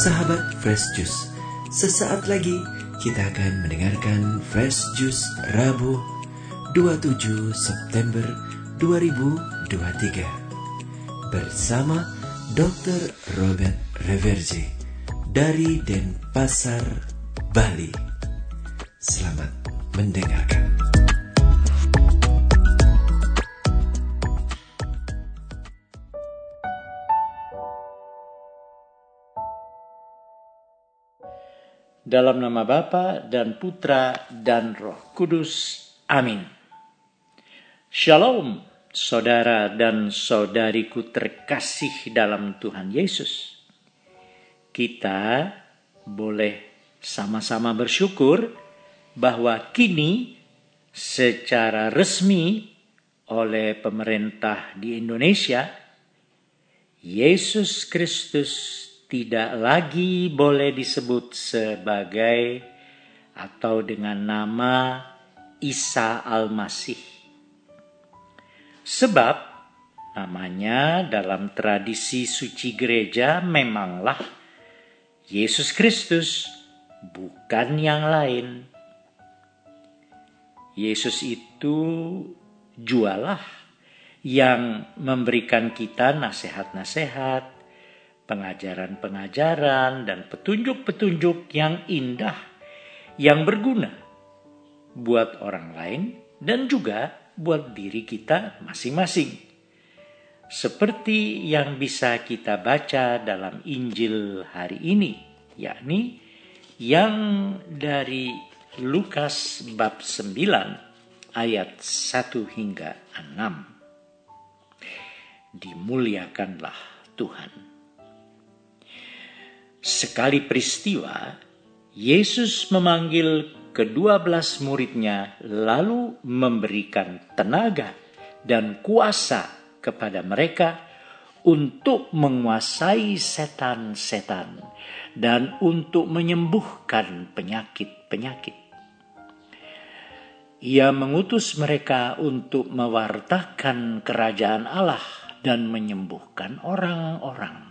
Sahabat Fresh Juice, sesaat lagi kita akan mendengarkan Fresh Juice Rabu 27 September 2023 bersama Dr. Robert Reverje dari Denpasar, Bali. Selamat mendengarkan. Dalam nama Bapa dan Putra dan Roh Kudus. Amin. Shalom, saudara dan saudariku terkasih dalam Tuhan Yesus. Kita boleh sama-sama bersyukur bahwa kini secara resmi oleh pemerintah di Indonesia, Yesus Kristus tidak lagi boleh disebut sebagai atau dengan nama Isa Al-Masih. Sebab namanya dalam tradisi suci gereja memanglah Yesus Kristus, bukan yang lain. Yesus itu jualah yang memberikan kita nasihat-nasihat, pengajaran-pengajaran dan petunjuk-petunjuk yang indah yang berguna buat orang lain dan juga buat diri kita masing-masing. Seperti yang bisa kita baca dalam Injil hari ini, yakni yang dari Lukas bab 9 ayat 1 hingga 6. Dimuliakanlah Tuhan. Sekali peristiwa, Yesus memanggil kedua belas muridnya lalu memberikan tenaga dan kuasa kepada mereka untuk menguasai setan-setan dan untuk menyembuhkan penyakit-penyakit. Ia mengutus mereka untuk mewartakan kerajaan Allah dan menyembuhkan orang-orang.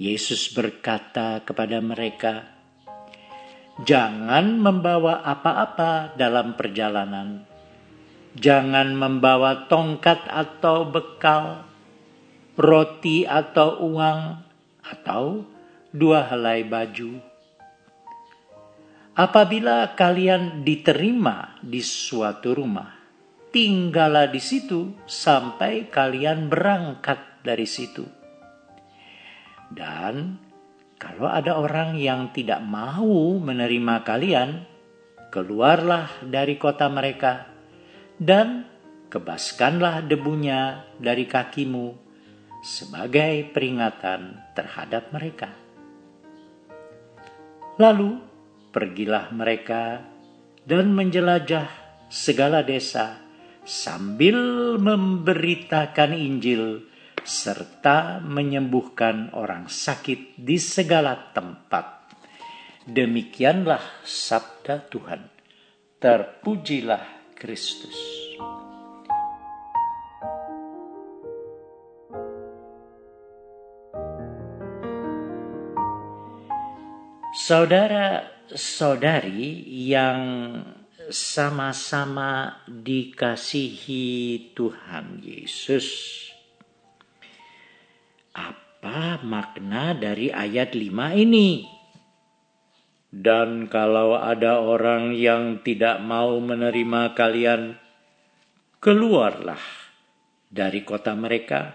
Yesus berkata kepada mereka, "Jangan membawa apa-apa dalam perjalanan. Jangan membawa tongkat atau bekal, roti atau uang, atau dua helai baju. Apabila kalian diterima di suatu rumah, tinggallah di situ sampai kalian berangkat dari situ." Dan kalau ada orang yang tidak mau menerima kalian, keluarlah dari kota mereka dan kebaskanlah debunya dari kakimu sebagai peringatan terhadap mereka. Lalu pergilah mereka dan menjelajah segala desa sambil memberitakan Injil serta menyembuhkan orang sakit di segala tempat. Demikianlah sabda Tuhan. Terpujilah Kristus. Saudara-saudari yang sama-sama dikasihi Tuhan Yesus makna dari ayat 5 ini? Dan kalau ada orang yang tidak mau menerima kalian, keluarlah dari kota mereka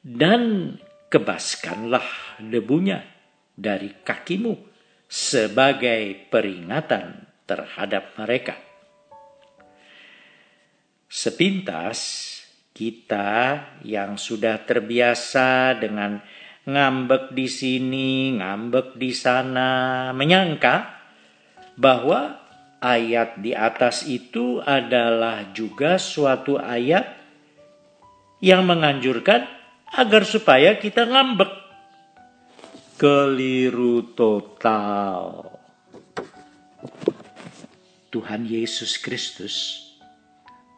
dan kebaskanlah debunya dari kakimu sebagai peringatan terhadap mereka. Sepintas kita yang sudah terbiasa dengan ngambek di sini, ngambek di sana, menyangka bahwa ayat di atas itu adalah juga suatu ayat yang menganjurkan agar supaya kita ngambek. Keliru total. Tuhan Yesus Kristus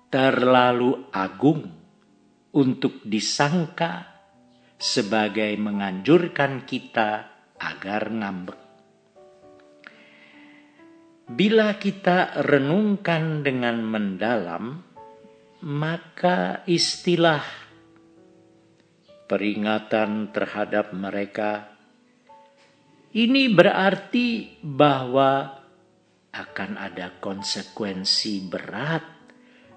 terlalu agung untuk disangka sebagai menganjurkan kita agar ngambek. Bila kita renungkan dengan mendalam, maka istilah peringatan terhadap mereka ini berarti bahwa akan ada konsekuensi berat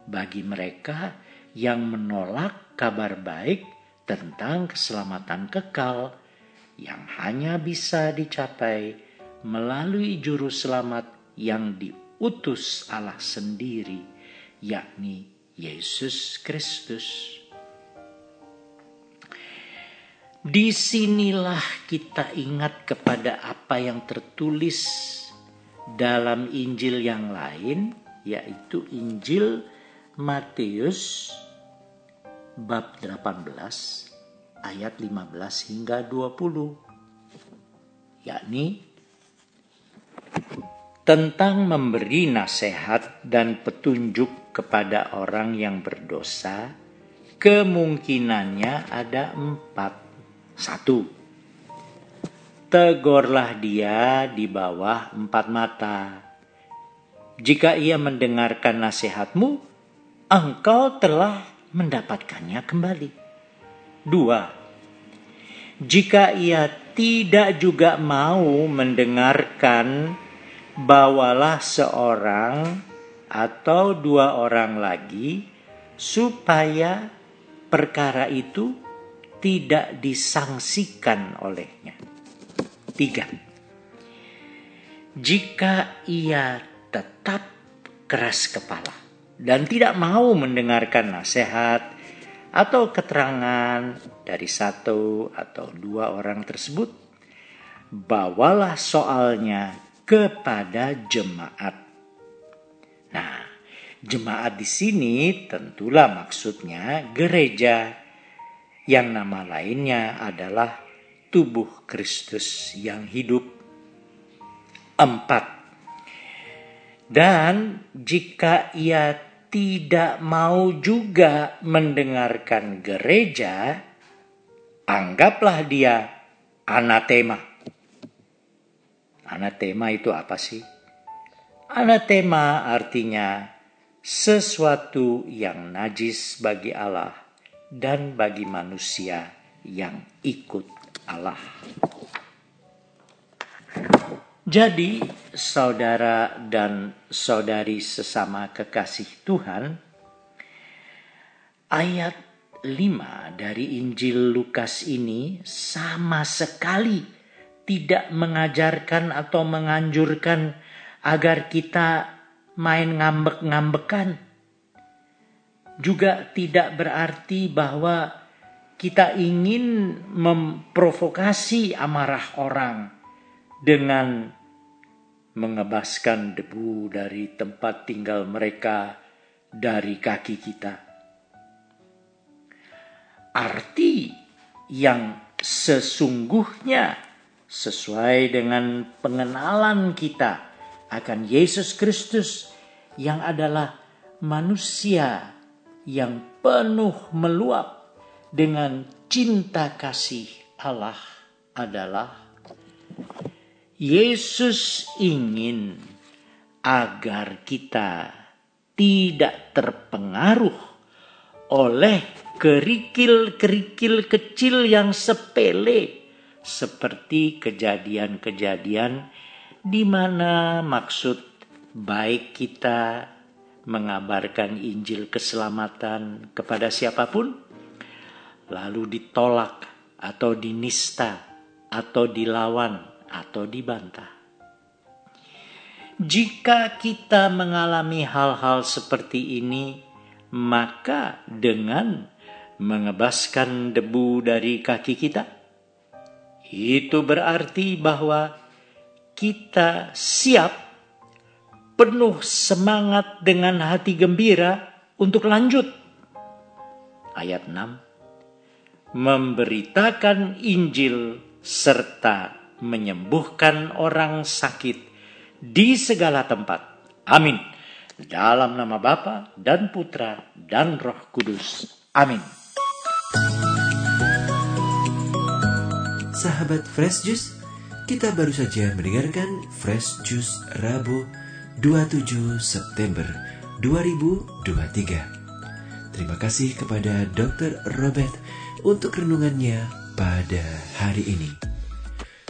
bagi mereka yang menolak kabar baik tentang keselamatan kekal yang hanya bisa dicapai melalui juru selamat yang diutus Allah sendiri, yakni Yesus Kristus. Di sinilah kita ingat kepada apa yang tertulis dalam Injil yang lain, yaitu Injil Matius bab 18 ayat 15 hingga 20 yakni tentang memberi nasihat dan petunjuk kepada orang yang berdosa, kemungkinannya ada empat. Satu, tegurlah dia di bawah empat mata. Jika ia mendengarkan nasihatmu, engkau telah mendapatkannya kembali. Dua, jika ia tidak juga mau mendengarkan bawalah seorang atau dua orang lagi supaya perkara itu tidak disangsikan olehnya. Tiga, jika ia tetap keras kepala dan tidak mau mendengarkan nasihat atau keterangan dari satu atau dua orang tersebut, bawalah soalnya kepada jemaat. Nah, jemaat di sini tentulah maksudnya gereja yang nama lainnya adalah tubuh Kristus yang hidup. Empat. Dan jika ia tidak mau juga mendengarkan gereja, anggaplah dia anatema. Anatema itu apa sih? Anatema artinya sesuatu yang najis bagi Allah dan bagi manusia yang ikut Allah. Jadi, saudara dan saudari sesama kekasih Tuhan, ayat 5 dari Injil Lukas ini sama sekali tidak mengajarkan atau menganjurkan agar kita main ngambek-ngambekan. Juga tidak berarti bahwa kita ingin memprovokasi amarah orang dengan mengebaskan debu dari tempat tinggal mereka dari kaki kita. Arti yang sesungguhnya sesuai dengan pengenalan kita akan Yesus Kristus yang adalah manusia yang penuh meluap dengan cinta kasih Allah adalah Yesus ingin agar kita tidak terpengaruh oleh kerikil-kerikil kecil yang sepele seperti kejadian-kejadian di mana maksud baik kita mengabarkan Injil keselamatan kepada siapa pun, lalu ditolak atau dinista atau dilawan atau dibantah. Jika kita mengalami hal-hal seperti ini, maka dengan mengebaskan debu dari kaki kita, itu berarti bahwa kita siap penuh semangat dengan hati gembira untuk lanjut. Ayat 6. Memberitakan Injil serta menyembuhkan orang sakit di segala tempat. Amin. Dalam nama Bapa dan Putra dan Roh Kudus. Amin. Sahabat Fresh Juice, Kita baru saja mendengarkan Fresh Juice Rabu 27 September 2023. Terima kasih kepada Dr. Robert untuk renungannya pada hari ini.